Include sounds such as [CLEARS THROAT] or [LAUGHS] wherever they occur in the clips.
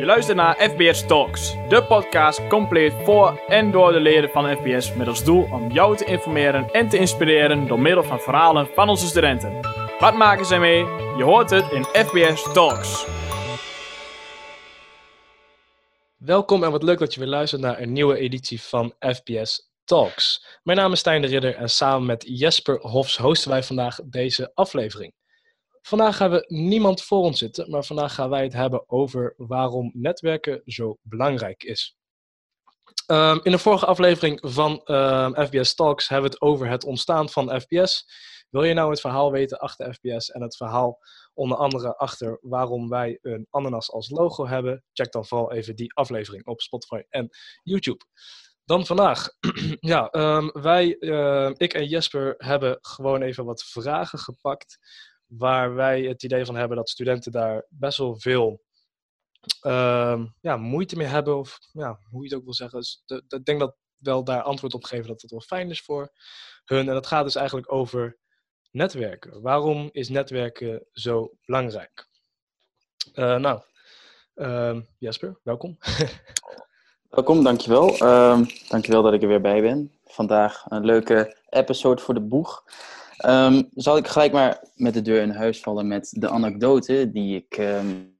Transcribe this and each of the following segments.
Je luistert naar FBS Talks, de podcast compleet voor en door de leden van FBS met als doel om jou te informeren en te inspireren door middel van verhalen van onze studenten. Wat maken zij mee? Je hoort het in FBS Talks. Welkom en wat leuk dat je weer luistert naar een nieuwe editie van FPS Talks. Mijn naam is Stijn de Ridder en samen met Jesper Hofs hosten wij vandaag deze aflevering. Vandaag hebben we niemand voor ons zitten, maar vandaag gaan wij het hebben over waarom netwerken zo belangrijk is. Ehm, in de vorige aflevering van ehm, FBS Talks hebben we het over het ontstaan van FBS. Wil je nou het verhaal weten achter FBS en het verhaal onder andere achter waarom wij een ananas als logo hebben? Check dan vooral even die aflevering op Spotify en YouTube. Dan vandaag. [CLEARS THROAT] ja, ehm, wij, ik en Jesper, hebben gewoon even wat vragen gepakt waar wij het idee van hebben dat studenten daar best wel veel uh, ja, moeite mee hebben. Of ja, hoe je het ook wil zeggen. Dus ik denk dat wel daar antwoord op geven dat het wel fijn is voor hun. En dat gaat dus eigenlijk over netwerken. Waarom is netwerken zo belangrijk? Uh, nou, uh, Jesper, welkom. [LAUGHS] welkom, dankjewel. Uh, dankjewel dat ik er weer bij ben. Vandaag een leuke episode voor de boeg. Um, zal ik gelijk maar met de deur in huis vallen met de anekdote die ik um,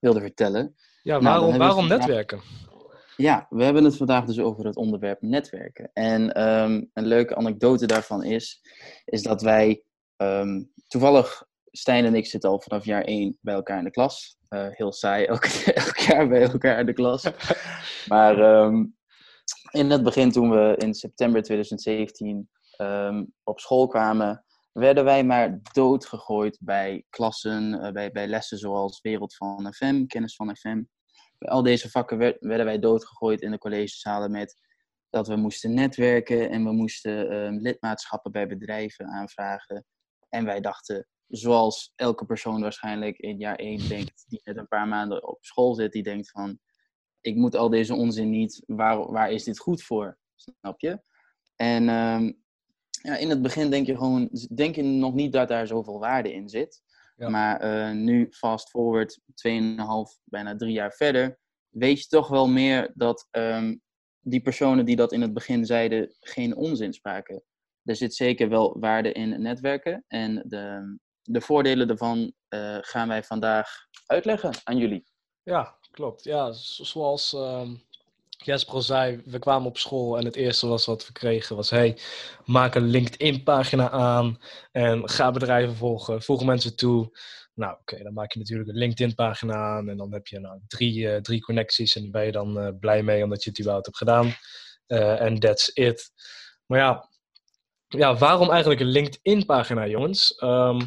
wilde vertellen. Ja, nou, waarom, waarom netwerken? Ja, we hebben het vandaag dus over het onderwerp netwerken. En um, een leuke anekdote daarvan is, is dat wij toevallig, Stijn en ik zitten al vanaf jaar 1 bij elkaar in de klas. Uh, heel saai, [LAUGHS] elk, elk, jaar bij elkaar in de klas. [LAUGHS] maar in het begin, toen we in september 2017 um, op school kwamen, werden wij maar doodgegooid bij klassen, uh, bij, bij lessen zoals Wereld van FM, Kennis van FM. Bij al deze vakken werd, werden wij doodgegooid in de collegezalen met dat we moesten netwerken en we moesten um, lidmaatschappen bij bedrijven aanvragen. En wij dachten, zoals elke persoon waarschijnlijk in jaar 1 denkt, die net een paar maanden op school zit, die denkt van, ik moet al deze onzin niet, waar, waar is dit goed voor? Snap je? En um, ja, in het begin denk je gewoon, denk je nog niet dat daar zoveel waarde in zit. Maar uh, nu, fast forward, 2,5, bijna drie jaar verder, weet je toch wel meer dat um, die personen die dat in het begin zeiden, geen onzin spraken. Er zit zeker wel waarde in netwerken. En de, de voordelen daarvan uh, gaan wij vandaag uitleggen aan jullie. Ja, klopt. Ja, zoals um, Jesper zei, we kwamen op school en het eerste was wat we kregen was... hey, maak een LinkedIn-pagina aan en ga bedrijven volgen. Voeg mensen toe. Nou, oké, dan maak je natuurlijk een LinkedIn-pagina aan en dan heb je nou, drie, uh, drie connecties... en ben je dan uh, blij mee omdat je het überhaupt hebt gedaan. Eh, en that's it. Maar ja, ja, waarom eigenlijk een LinkedIn-pagina, jongens? Um,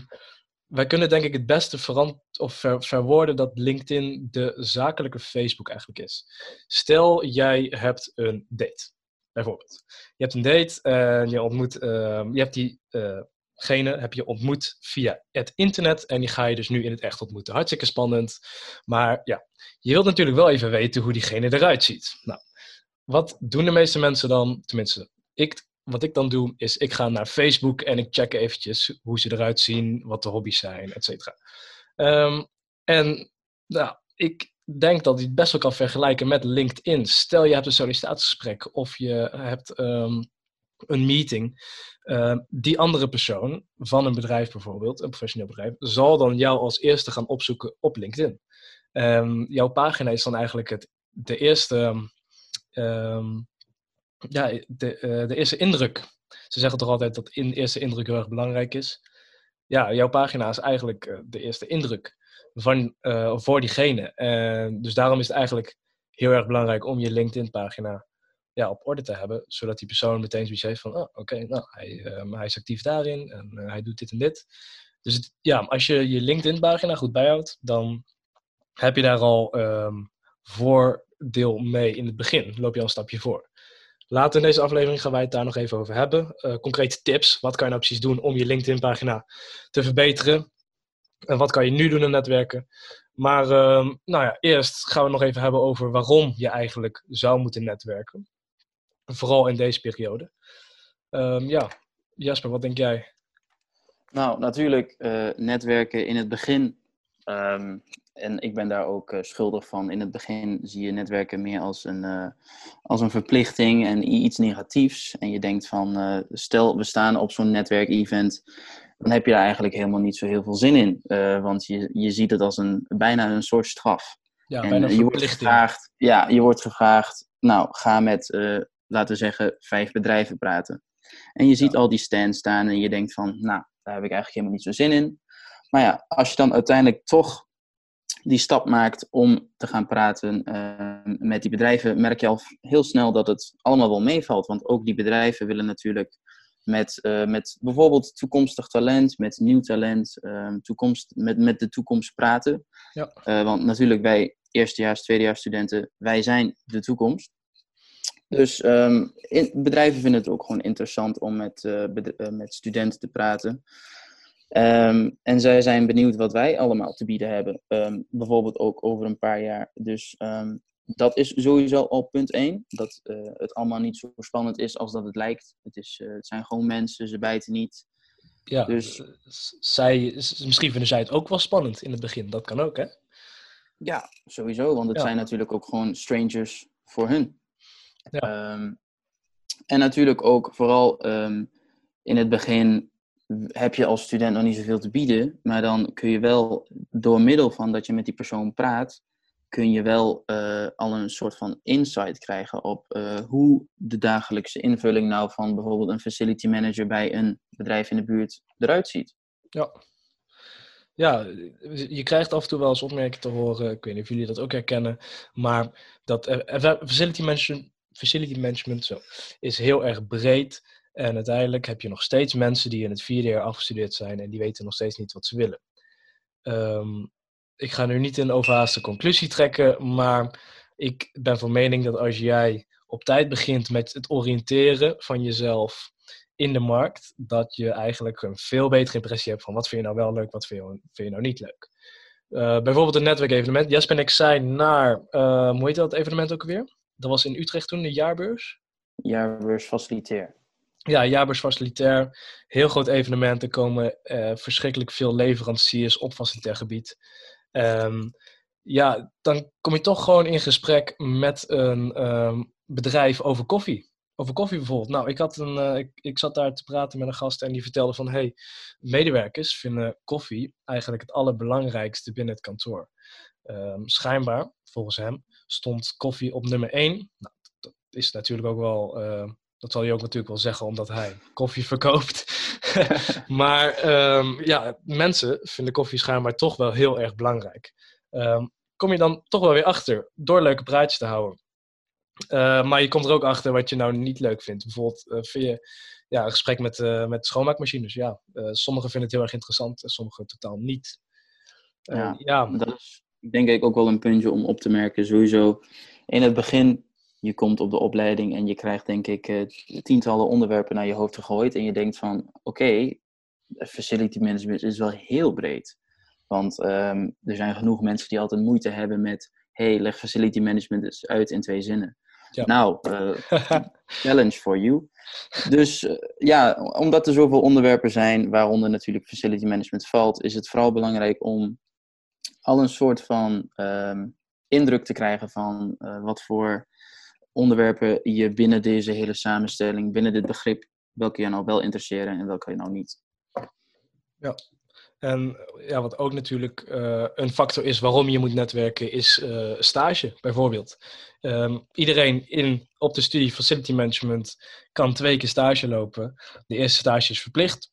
wij kunnen denk ik het beste verant of ver verwoorden dat LinkedIn de zakelijke Facebook eigenlijk is. Stel, jij hebt een date, bijvoorbeeld. Je hebt een date en je ontmoet, uh, je hebt diegene uh heb je ontmoet via het internet en die ga je dus nu in het echt ontmoeten. Hartstikke spannend, maar ja, je wilt natuurlijk wel even weten hoe diegene eruit ziet. Nou, wat doen de meeste mensen dan? Tenminste, ik wat ik dan doe, is ik ga naar Facebook en ik check eventjes hoe ze eruit zien, wat de hobby's zijn, et cetera. Um, en nou, ik denk dat je het best wel kan vergelijken met LinkedIn. Stel je hebt een sollicitatiegesprek of je hebt um, een meeting. Uh, die andere persoon van een bedrijf bijvoorbeeld, een professioneel bedrijf, zal dan jou als eerste gaan opzoeken op LinkedIn. Jouw pagina is dan eigenlijk het, de eerste ja, de, uh, de eerste indruk. Ze zeggen toch altijd dat in, eerste indruk heel erg belangrijk is. Ja, jouw pagina is eigenlijk uh, de eerste indruk van, uh, voor diegene. dus daarom is het eigenlijk heel erg belangrijk om je LinkedIn-pagina ja, op orde te hebben, zodat die persoon meteen zoiets heeft van, oh, oké, nou, hij, hij, is actief daarin en hij doet dit en dit. Dus het, ja, als je je LinkedIn-pagina goed bijhoudt, dan heb je daar al um, voordeel mee in het begin. loop je al een stapje voor. Later in deze aflevering gaan wij het daar nog even over hebben. Uh, concrete tips. Wat kan je nou precies doen om je LinkedIn-pagina te verbeteren? En wat kan je nu doen in netwerken? Maar uh, nou ja, eerst gaan we nog even hebben over waarom je eigenlijk zou moeten netwerken. Vooral in deze periode. Um, ja, Jasper, wat denk jij? Nou, natuurlijk uh, netwerken in het begin um, en ik ben daar ook uh, schuldig van. In het begin zie je netwerken meer als een, uh, als een verplichting en iets negatiefs. En je denkt van, uh, stel we staan op zo'n netwerkevent, dan heb je daar eigenlijk helemaal niet zo heel veel zin in. want je, je ziet het als een, bijna een soort straf. Ja, en bijna je wordt gevraagd, ja, je wordt gevraagd, nou, ga met, laten we zeggen, vijf bedrijven praten. En je ziet al die stands staan en je denkt van, nou, daar heb ik eigenlijk helemaal niet zo zin in. Maar ja, als je dan uiteindelijk toch die stap maakt om te gaan praten uh, met die bedrijven, merk je al heel snel dat het allemaal wel meevalt. Want ook die bedrijven willen natuurlijk met, uh, met bijvoorbeeld toekomstig talent, met nieuw talent, uh, toekomst, met, met de toekomst praten. Ja. Uh, want natuurlijk, wij eerstejaars, tweedejaars studenten, wij zijn de toekomst. Dus um, in, bedrijven vinden het ook gewoon interessant om met, met studenten te praten. Um, en zij zijn benieuwd wat wij allemaal te bieden hebben. Um, bijvoorbeeld ook over een paar jaar. Dus um, dat is sowieso al punt één. Dat uh, het allemaal niet zo spannend is als dat het lijkt. Het, is, uh, het zijn gewoon mensen, ze bijten niet. Ja, dus zij, misschien vinden zij het ook wel spannend in het begin. Dat kan ook, hè? Ja, sowieso. Want het ja. zijn natuurlijk ook gewoon strangers voor hun. Ja. en natuurlijk ook vooral in het begin heb je als student nog niet zoveel te bieden, maar dan kun je wel door middel van dat je met die persoon praat, kun je wel uh, al een soort van insight krijgen op uh, hoe de dagelijkse invulling nou van bijvoorbeeld een facility manager bij een bedrijf in de buurt eruit ziet. Ja. Ja, je krijgt af en toe wel eens opmerkingen te horen, ik weet niet of jullie dat ook herkennen, maar dat uh, facility management, facility management zo, is heel erg breed. En uiteindelijk heb je nog steeds mensen die in het vierde jaar afgestudeerd zijn en die weten nog steeds niet wat ze willen. Um, ik ga nu niet een overhaaste conclusie trekken, maar ik ben van mening dat als jij op tijd begint met het oriënteren van jezelf in de markt, dat je eigenlijk een veel betere impressie hebt van wat vind je nou wel leuk, wat vind je, nou niet leuk. Uh, bijvoorbeeld een netwerkevenement. Jesper en ik zijn naar, uh, hoe heet dat evenement ook weer? Dat was in Utrecht toen, de jaarbeurs? Jaarbeurs faciliteer ja, jaarbeurs facilitair. Heel groot evenement. Er komen uh, verschrikkelijk veel leveranciers op facilitair gebied. Um, ja, dan kom je toch gewoon in gesprek met een um, bedrijf over koffie. Over koffie bijvoorbeeld. Nou, ik, had een, uh, ik, ik zat daar te praten met een gast en die vertelde van... hey, medewerkers vinden koffie eigenlijk het allerbelangrijkste binnen het kantoor. Um, schijnbaar, volgens hem, stond koffie op nummer 1. Nou, dat is natuurlijk ook wel... Uh, dat zal hij ook natuurlijk wel zeggen, omdat hij koffie verkoopt. [LAUGHS] maar um, ja, mensen vinden koffie schijnbaar toch wel heel erg belangrijk. Um, kom je dan toch wel weer achter door leuke praatjes te houden. Uh, maar je komt er ook achter wat je nou niet leuk vindt. Bijvoorbeeld uh, vind je ja, een gesprek met, uh, met schoonmaakmachines. Ja, sommigen vinden het heel erg interessant en sommigen totaal niet. ja, ja, dat is denk ik ook wel een puntje om op te merken. Sowieso in het begin je komt op de opleiding en je krijgt denk ik uh, tientallen onderwerpen naar je hoofd gegooid. En je denkt van oké, okay, facility management is wel heel breed. Want um, er zijn genoeg mensen die altijd moeite hebben met hey, leg facility management eens uit in twee zinnen. Ja. Nou, uh, [LAUGHS] challenge for you. Dus uh, ja, omdat er zoveel onderwerpen zijn, waaronder natuurlijk facility management valt, is het vooral belangrijk om al een soort van um, indruk te krijgen van uh, wat voor onderwerpen je binnen deze hele samenstelling, binnen dit begrip, welke je nou wel interesseren en welke je nou niet. Ja, en ja, wat ook natuurlijk uh, een factor is waarom je moet netwerken, is uh, stage bijvoorbeeld. Um, iedereen in, op de studie Facility Management kan twee keer stage lopen. De eerste stage is verplicht.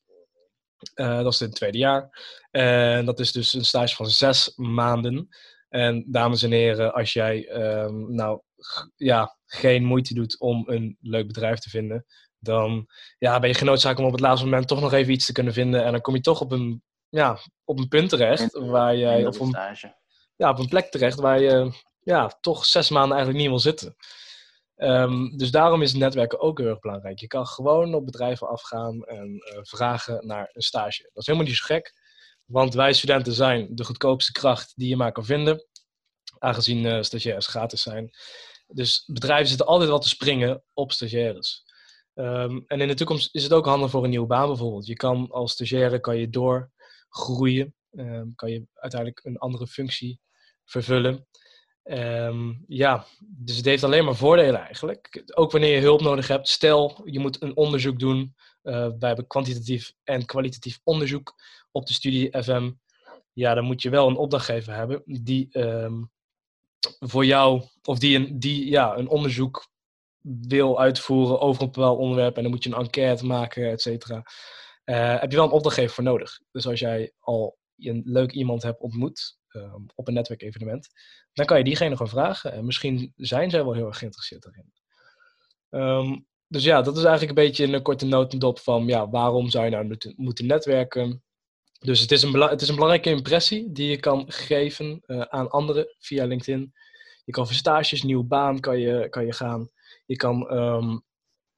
Uh, dat is in het tweede jaar. En dat is dus een stage van zes maanden. En dames en heren, als jij um, nou ja, geen moeite doet om een leuk bedrijf te vinden, dan ja, ben je genoodzaakt om op het laatste moment toch nog even iets te kunnen vinden. En dan kom je toch op een, ja, op een punt terecht waar jij, of een, ja, op een plek terecht waar je ja, toch zes maanden eigenlijk niet wil zitten. Um, dus daarom is netwerken ook heel erg belangrijk. Je kan gewoon op bedrijven afgaan en uh, vragen naar een stage. Dat is helemaal niet zo gek, want wij studenten zijn de goedkoopste kracht die je maar kan vinden, aangezien uh, stagiairs gratis zijn. Dus bedrijven zitten altijd wel te springen op stagiaires. Um, en in de toekomst is het ook handig voor een nieuwe baan bijvoorbeeld. Je kan als stagiaire kan je doorgroeien, um, kan je uiteindelijk een andere functie vervullen. Ehm, ja, dus het heeft alleen maar voordelen eigenlijk. Ook wanneer je hulp nodig hebt. Stel, je moet een onderzoek doen. Uh, wij hebben kwantitatief en kwalitatief onderzoek op de studie FM. Ja, dan moet je wel een opdrachtgever hebben die ehm, voor jou, of die, een, die ja, een onderzoek wil uitvoeren over een bepaald onderwerp. En dan moet je een enquête maken, et cetera. Uh, heb je wel een opdrachtgever voor nodig. Dus als jij al een leuk iemand hebt ontmoet ehm, op een netwerkevenement, dan kan je diegene gewoon vragen. En misschien zijn zij wel heel erg geïnteresseerd daarin. Ehm, dus ja, dat is eigenlijk een beetje een korte notendop van ja, waarom zou je nou moeten netwerken. Dus het is, een het is een belangrijke impressie die je kan geven uh, aan anderen via LinkedIn. Je kan voor stages, nieuwe baan kan je, kan je gaan. Je kan, um,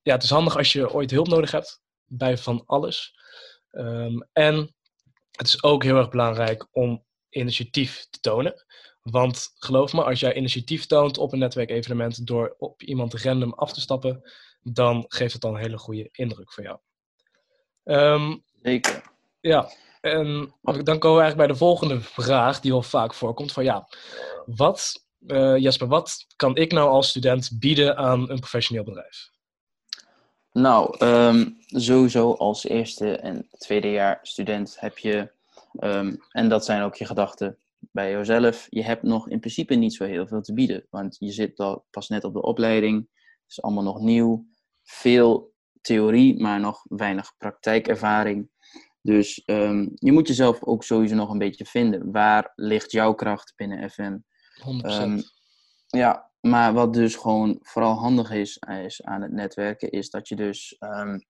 ja, het is handig als je ooit hulp nodig hebt bij van alles. Um, en het is ook heel erg belangrijk om initiatief te tonen. Want geloof me, als jij initiatief toont op een netwerkevenement door op iemand random af te stappen, dan geeft het dan een hele goede indruk voor jou. Um, Zeker. Ja, en dan komen we eigenlijk bij de volgende vraag die wel vaak voorkomt. Van ja, wat, uh, Jesper, wat kan ik nou als student bieden aan een professioneel bedrijf? Nou, um, sowieso als eerste en tweede jaar student heb je, um, en dat zijn ook je gedachten bij jezelf, je hebt nog in principe niet zo heel veel te bieden. Want je zit al pas net op de opleiding, het is allemaal nog nieuw, veel theorie, maar nog weinig praktijkervaring. Dus um, je moet jezelf ook sowieso nog een beetje vinden. Waar ligt jouw kracht binnen FM? 100%. ja, maar wat dus gewoon vooral handig is, is aan het netwerken, is dat je dus um,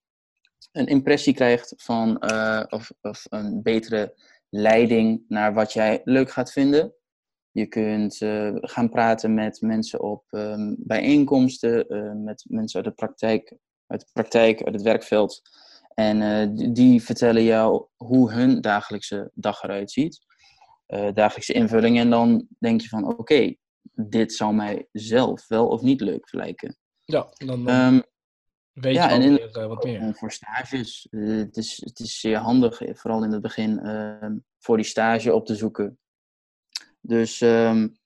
een impressie krijgt van, uh, of, of een betere leiding naar wat jij leuk gaat vinden. Je kunt uh, gaan praten met mensen op bijeenkomsten, uh, met mensen uit de praktijk, uit de praktijk, uit het werkveld. En die, die vertellen jou hoe hun dagelijkse dag eruit ziet. dagelijkse invulling. En dan denk je van oké, okay, dit zou mij zelf wel of niet leuk lijken. Ja, dan, dan um, weet ja, je en in, weer, uh, wat meer. Voor stages, het, is, het is zeer handig, vooral in het begin, uh, voor die stage op te zoeken. Dus um,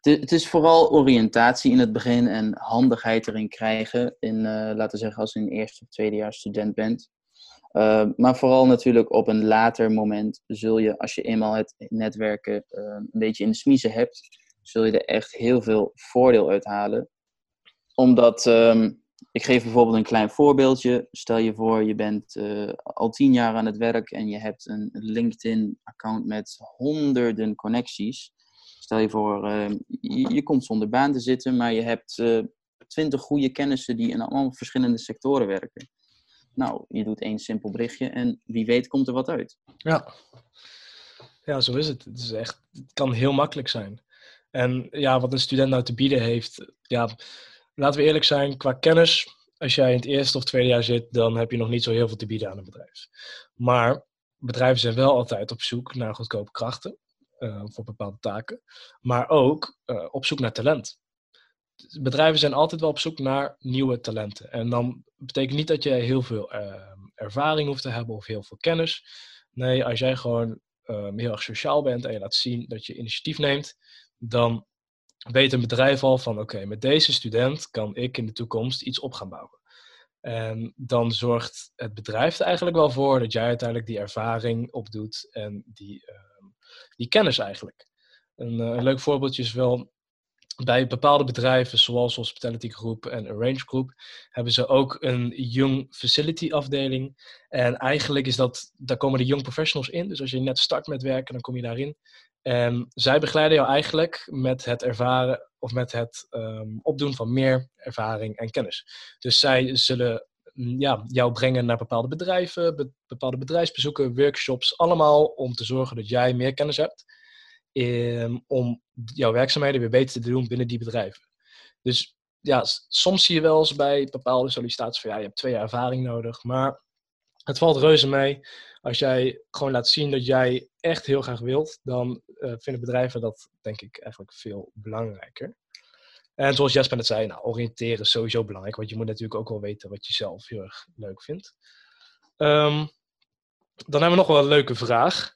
het is vooral oriëntatie in het begin en handigheid erin krijgen. In, laten we zeggen, als je een eerste of tweede jaar student bent. Uh, maar vooral natuurlijk op een later moment zul je, als je eenmaal het netwerken uh, een beetje in de smiezen hebt, zul je er echt heel veel voordeel uit halen. Omdat, um, ik geef bijvoorbeeld een klein voorbeeldje. Stel je voor, je bent uh, al tien jaar aan het werk en je hebt een LinkedIn-account met honderden connecties. Stel je voor, uh, je, je, komt zonder baan te zitten, maar je hebt twintig goede kennissen die in allemaal verschillende sectoren werken. Nou, je doet één simpel berichtje en wie weet komt er wat uit. Ja, ja zo is het. Het, is echt, kan heel makkelijk zijn. En ja, wat een student nou te bieden heeft, ja, laten we eerlijk zijn, qua kennis, als jij in het eerste of tweede jaar zit, dan heb je nog niet zo heel veel te bieden aan een bedrijf. Maar bedrijven zijn wel altijd op zoek naar goedkope krachten uh, voor bepaalde taken, maar ook uh, op zoek naar talent. Bedrijven zijn altijd wel op zoek naar nieuwe talenten. En dan betekent niet dat je heel veel uh, ervaring hoeft te hebben of heel veel kennis. Nee, als jij gewoon heel erg sociaal bent en je laat zien dat je initiatief neemt, dan weet een bedrijf al van oké, met deze student kan ik in de toekomst iets op gaan bouwen. En dan zorgt het bedrijf er eigenlijk wel voor dat jij uiteindelijk die ervaring opdoet en die, uh, die kennis eigenlijk. Een, uh, een, leuk voorbeeldje is wel bij bepaalde bedrijven zoals Hospitality Group en Arrange Group hebben ze ook een Young Facility afdeling. En eigenlijk is dat, daar komen de Young Professionals in. Dus als je net start met werken, dan kom je daarin. En zij begeleiden jou eigenlijk met het ervaren of met het um, opdoen van meer ervaring en kennis. Dus zij zullen mm, ja, jou brengen naar bepaalde bedrijven, be bepaalde bedrijfsbezoeken, workshops, allemaal om te zorgen dat jij meer kennis hebt. Um, om jouw werkzaamheden weer beter te doen binnen die bedrijven. Dus ja, soms zie je wel eens bij bepaalde sollicitaties van ja, je hebt twee jaar ervaring nodig, maar het valt reuze mee. Als jij gewoon laat zien dat jij echt heel graag wilt, dan uh, vinden bedrijven dat denk ik eigenlijk veel belangrijker. En zoals Jasper net zei, nou, oriënteren is sowieso belangrijk, want je moet natuurlijk ook wel weten wat je zelf heel erg leuk vindt. Um, dan hebben we nog wel een leuke vraag.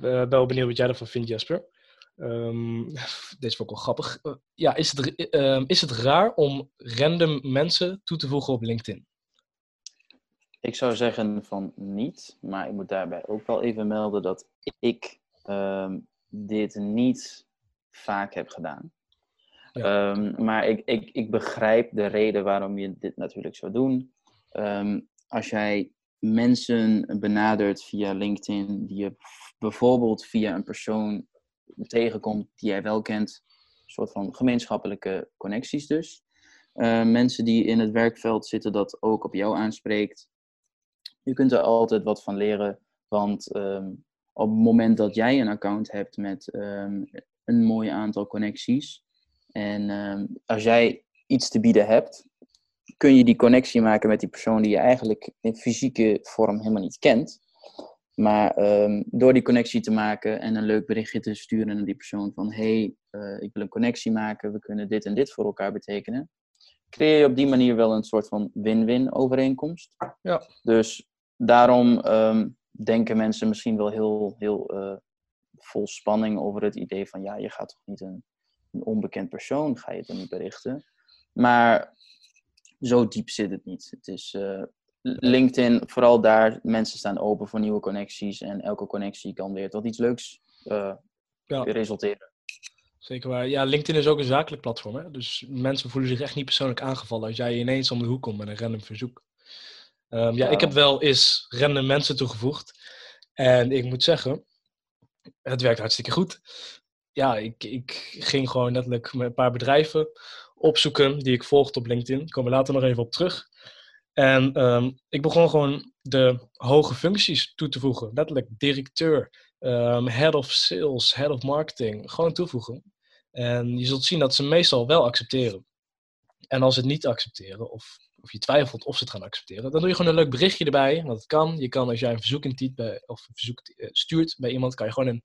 Ben wel benieuwd wat jij ervan vindt, Jasper. Ehm, [LAUGHS] deze vond ik wel grappig. Eh, ja, is het, ehm, is het raar om random mensen toe te voegen op LinkedIn? Ik zou zeggen van niet, maar ik moet daarbij ook wel even melden dat ik ehm, dit niet vaak heb gedaan. Maar ik, ik, ik begrijp de reden waarom je dit natuurlijk zou doen. Als jij mensen benadert via LinkedIn, die je bijvoorbeeld via een persoon tegenkomt die jij wel kent, een soort van gemeenschappelijke connecties dus. Uh, mensen die in het werkveld zitten dat ook op jou aanspreekt. Je kunt er altijd wat van leren, want ehm, op het moment dat jij een account hebt met een mooi aantal connecties, en ehm, als jij iets te bieden hebt, kun je die connectie maken met die persoon die je eigenlijk in fysieke vorm helemaal niet kent. Maar ehm, door die connectie te maken en een leuk berichtje te sturen naar die persoon van hey, uh, ik wil een connectie maken, we kunnen dit en dit voor elkaar betekenen, creëer je op die manier wel een soort van win-win overeenkomst. Ja. Dus daarom ehm, denken mensen misschien wel heel, heel uh, vol spanning over het idee van ja, je gaat toch niet een een onbekend persoon ga je het dan niet berichten. Maar zo diep zit het niet. Het is uh, LinkedIn, vooral daar, mensen staan open voor nieuwe connecties en elke connectie kan weer tot iets leuks uh, ja. resulteren. Zeker waar. Ja, LinkedIn is ook een zakelijk platform. Hè? Dus mensen voelen zich echt niet persoonlijk aangevallen als jij ineens om de hoek komt met een random verzoek. Um, ja, ik heb wel eens random mensen toegevoegd. En ik moet zeggen, het werkt hartstikke goed ja, ik, ik ging gewoon letterlijk met een paar bedrijven opzoeken die ik volgde op LinkedIn. Daar komen we later nog even op terug. En um, ik begon gewoon de hoge functies toe te voegen. Letterlijk directeur, um, head of sales, head of marketing. Gewoon toevoegen. En je zult zien dat ze meestal wel accepteren. En als ze het niet accepteren, of, of je twijfelt of ze het gaan accepteren, dan doe je gewoon een leuk berichtje erbij. Want het kan. Je kan als jij een verzoek, bij, of een verzoek eh, stuurt bij iemand, kan je gewoon een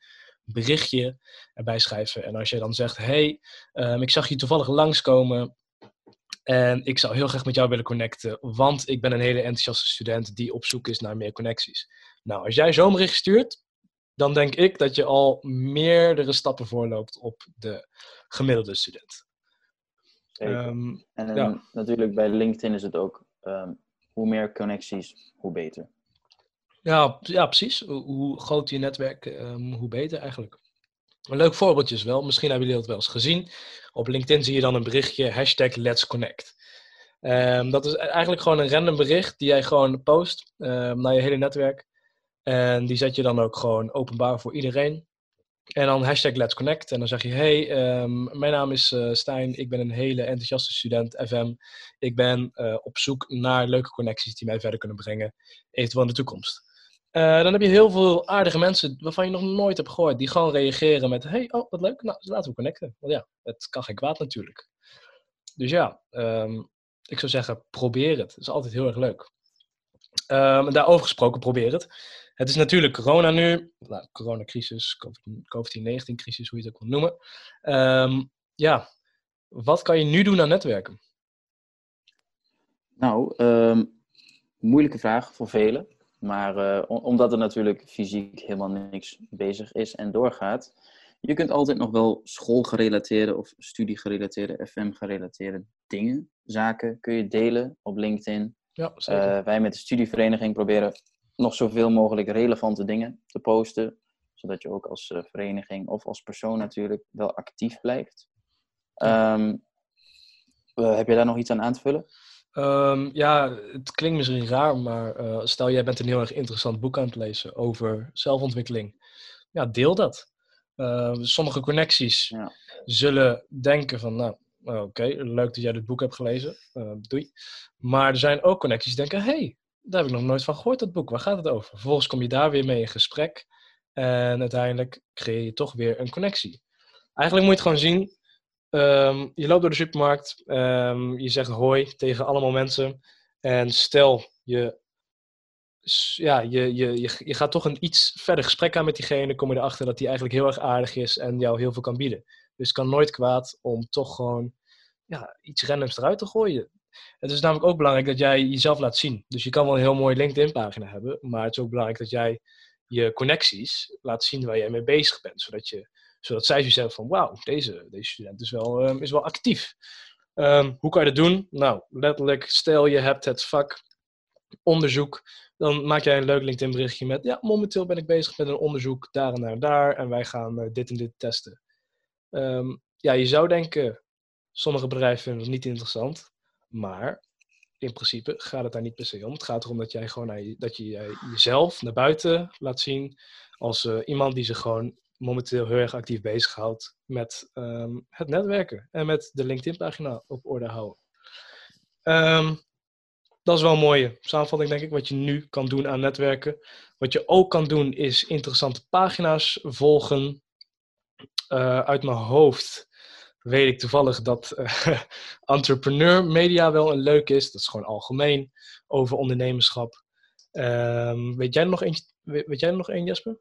berichtje erbij schrijven. En als je dan zegt, hey, um, ik zag je toevallig langskomen en ik zou heel graag met jou willen connecten, want ik ben een hele enthousiaste student die op zoek is naar meer connecties. Nou, als jij zo'n bericht stuurt, dan denk ik dat je al meerdere stappen voorloopt op de gemiddelde student. Um, en ja. natuurlijk bij LinkedIn is het ook, um, hoe meer connecties, hoe beter. Ja, ja precies. Hoe groter je netwerk, um, hoe beter eigenlijk. Een leuk voorbeeldje is wel, misschien hebben jullie dat wel eens gezien. Op LinkedIn zie je dan een berichtje, hashtag Let's Connect. Um, dat is eigenlijk gewoon een random bericht die jij gewoon post um, naar je hele netwerk. En die zet je dan ook gewoon openbaar voor iedereen. En dan hashtag Let's Connect. En dan zeg je, hey, mijn naam is uh, Stijn. Ik ben een hele enthousiaste student FM. Ik ben uh, op zoek naar leuke connecties die mij verder kunnen brengen, eventueel in de toekomst. Uh, dan heb je heel veel aardige mensen waarvan je nog nooit hebt gehoord, die gewoon reageren met: hey, oh wat leuk, nou laten we connecten. Want ja, het kan geen kwaad natuurlijk. Dus ja, um, ik zou zeggen, probeer het. Het is altijd heel erg leuk. Um, daarover gesproken, probeer het. Het is natuurlijk corona nu, nou, coronacrisis, COVID-19-crisis, hoe je het ook wil noemen. Um, ja, wat kan je nu doen aan netwerken? Nou, moeilijke vraag voor velen. Maar uh, omdat er natuurlijk fysiek helemaal niks bezig is en doorgaat, je kunt altijd nog wel schoolgerelateerde of studiegerelateerde, FM-gerelateerde dingen, zaken kun je delen op LinkedIn. Ja, zeker. Uh, wij met de studievereniging proberen nog zoveel mogelijk relevante dingen te posten, zodat je ook als uh, vereniging of als persoon natuurlijk wel actief blijft. Um, heb je daar nog iets aan aan te vullen? Um, ja, het klinkt misschien raar, maar uh, stel jij bent een heel erg interessant boek aan het lezen over zelfontwikkeling. Ja, deel dat. Uh, sommige connecties ja. zullen denken van, nou, oké, okay, leuk dat jij dit boek hebt gelezen, uh, doei. Maar er zijn ook connecties die denken, hey, daar heb ik nog nooit van gehoord, dat boek, waar gaat het over? Vervolgens kom je daar weer mee in gesprek en uiteindelijk creëer je toch weer een connectie. Eigenlijk moet je het gewoon zien, Um, je loopt door de supermarkt, um, je zegt hoi tegen allemaal mensen. En stel je, ja, je, je, je, je gaat toch een iets verder gesprek aan met diegene, kom je erachter dat die eigenlijk heel erg aardig is en jou heel veel kan bieden. Dus het kan nooit kwaad om toch gewoon ja, iets randoms eruit te gooien. Het is namelijk ook belangrijk dat jij jezelf laat zien. Dus je kan wel een heel mooie LinkedIn-pagina hebben, maar het is ook belangrijk dat jij je connecties laat zien waar jij mee bezig bent. Zodat je Zodat zij hebben van, wauw, deze, deze student is wel, ehm, is wel actief. Ehm, hoe kan je dat doen? Nou, letterlijk, stel je hebt het vak onderzoek. Dan maak jij een leuk LinkedIn berichtje met, ja, momenteel ben ik bezig met een onderzoek daar en daar en daar. En wij gaan eh, dit en dit testen. Ehm, ja, je zou denken, sommige bedrijven vinden het niet interessant. Maar in principe gaat het daar niet per se om. Het gaat erom dat jij gewoon dat je jezelf naar buiten laat zien als uh, iemand die zich gewoon momenteel heel erg actief bezighoudt met um, het netwerken en met de LinkedIn-pagina op orde houden. Um, dat is wel een mooie samenvatting, denk ik, wat je nu kan doen aan netwerken. Wat je ook kan doen is interessante pagina's volgen. Uh, uit mijn hoofd weet ik toevallig dat uh, [LAUGHS] entrepreneur media wel een leuk is. Dat is gewoon algemeen over ondernemerschap. Um, weet jij er nog eentje, weet, jij er nog één, Jesper?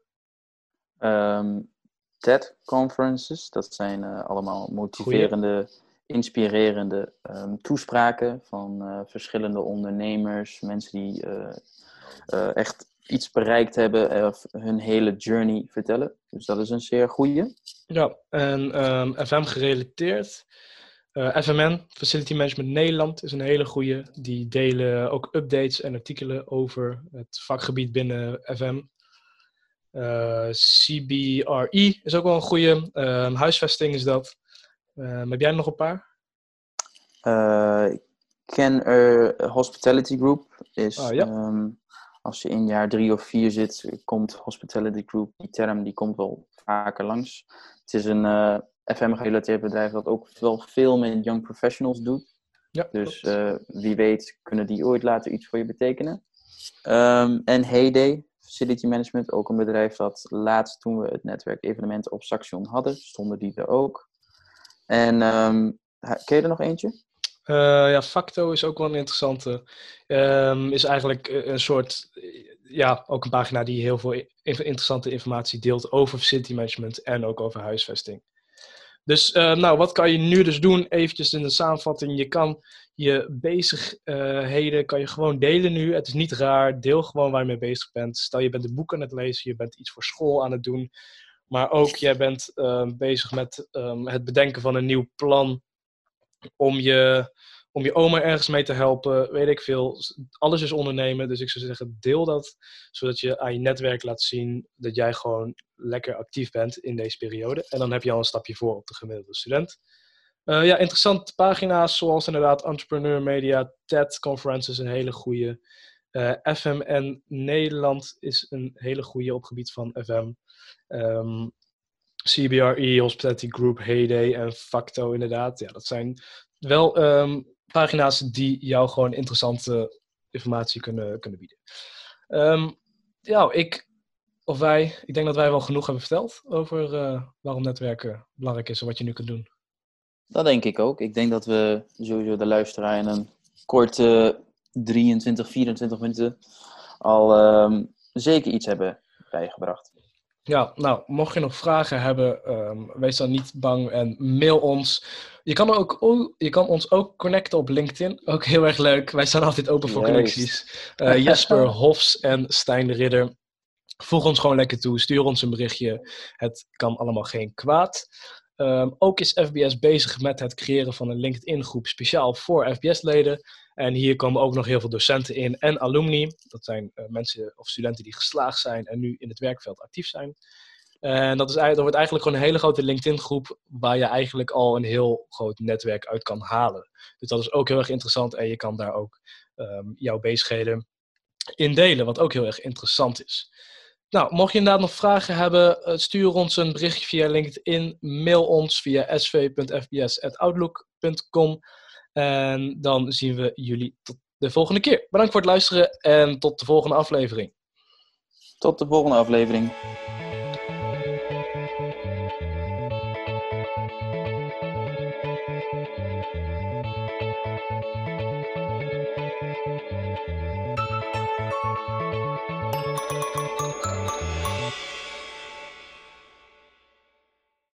Um, TED conferences, dat zijn uh, allemaal motiverende, inspirerende um, toespraken van uh, verschillende ondernemers, mensen die uh, echt iets bereikt hebben of hun hele journey vertellen. Dus dat is een zeer goede. Ja, en FM gerelateerd. Uh, FMN, Facility Management Nederland, is een hele goede. Die delen ook updates en artikelen over het vakgebied binnen FM. Uh, CBRE is ook wel een goede. Uh, huisvesting is dat. Uh, heb jij nog een paar? ik ken er Hospitality Group. Is, ah, ja. um, als je in jaar drie of vier zit, komt Hospitality Group, die term, die komt wel vaker langs. Het is een uh, FM-gerelateerd bedrijf dat ook wel veel met young professionals doet. Ja, dus uh, wie weet kunnen die ooit later iets voor je betekenen. Um, en Heyday, Facility Management, ook een bedrijf dat laatst toen we het netwerk evenementen op Saxion hadden, stonden die er ook. En um, ken je er nog eentje? Uh, ja, Facto is ook wel een interessante. Um, is eigenlijk een soort, ja, ook een pagina die heel veel interessante informatie deelt over facility management en ook over huisvesting. Dus uh, nou, wat kan je nu dus doen? Eventjes in de samenvatting. Je kan je bezigheden kan je gewoon delen nu. Het is niet raar. Deel gewoon waar je mee bezig bent. Stel je bent een boek aan het lezen, je bent iets voor school aan het doen. Maar ook jij bent uh, bezig met um, het bedenken van een nieuw plan om je, om je oma ergens mee te helpen, weet ik veel. Alles is ondernemen, dus ik zou zeggen, deel dat, zodat je aan je netwerk laat zien dat jij gewoon lekker actief bent in deze periode. En dan heb je al een stapje voor op de gemiddelde student. Uh, ja, interessante pagina's zoals inderdaad Entrepreneur Media, TED Conferences, een hele goede. Eh, FMN Nederland is een hele goede op gebied van FM. Um, CBRE, Hospitality Group, Heyday en Facto inderdaad. Ja, dat zijn wel um, pagina's die jou gewoon interessante informatie kunnen, kunnen bieden. Um, ja, ik, of wij, ik denk dat wij wel genoeg hebben verteld over uh, waarom netwerken belangrijk is en wat je nu kunt doen. Dat denk ik ook. Ik denk dat we sowieso de luisteraar in een korte 23, 24 minuten al um, zeker iets hebben bijgebracht. Ja, nou, mocht je nog vragen hebben, um, wees dan niet bang en mail ons. Je kan, ook, je kan ons ook connecten op LinkedIn. Ook heel erg leuk. Wij staan altijd open voor connecties. Uh, [LAUGHS] Jesper Hofs en Stijn de Ridder. Voeg ons gewoon lekker toe. Stuur ons een berichtje. Het kan allemaal geen kwaad. Um, ook is FBS bezig met het creëren van een LinkedIn-groep speciaal voor FBS-leden. En hier komen ook nog heel veel docenten in en alumni. Dat zijn uh, mensen of studenten die geslaagd zijn en nu in het werkveld actief zijn. En dat, is, wordt eigenlijk gewoon een hele grote LinkedIn-groep waar je eigenlijk al een heel groot netwerk uit kan halen. Dus dat is ook heel erg interessant en je kan daar ook um, jouw bezigheden in delen, wat ook heel erg interessant is. Nou, mocht je inderdaad nog vragen hebben, eh, stuur ons een berichtje via LinkedIn, mail ons via sv.fbs.outlook.com. En dan zien we jullie tot de volgende keer. Bedankt voor het luisteren en tot de volgende aflevering. Tot de volgende aflevering.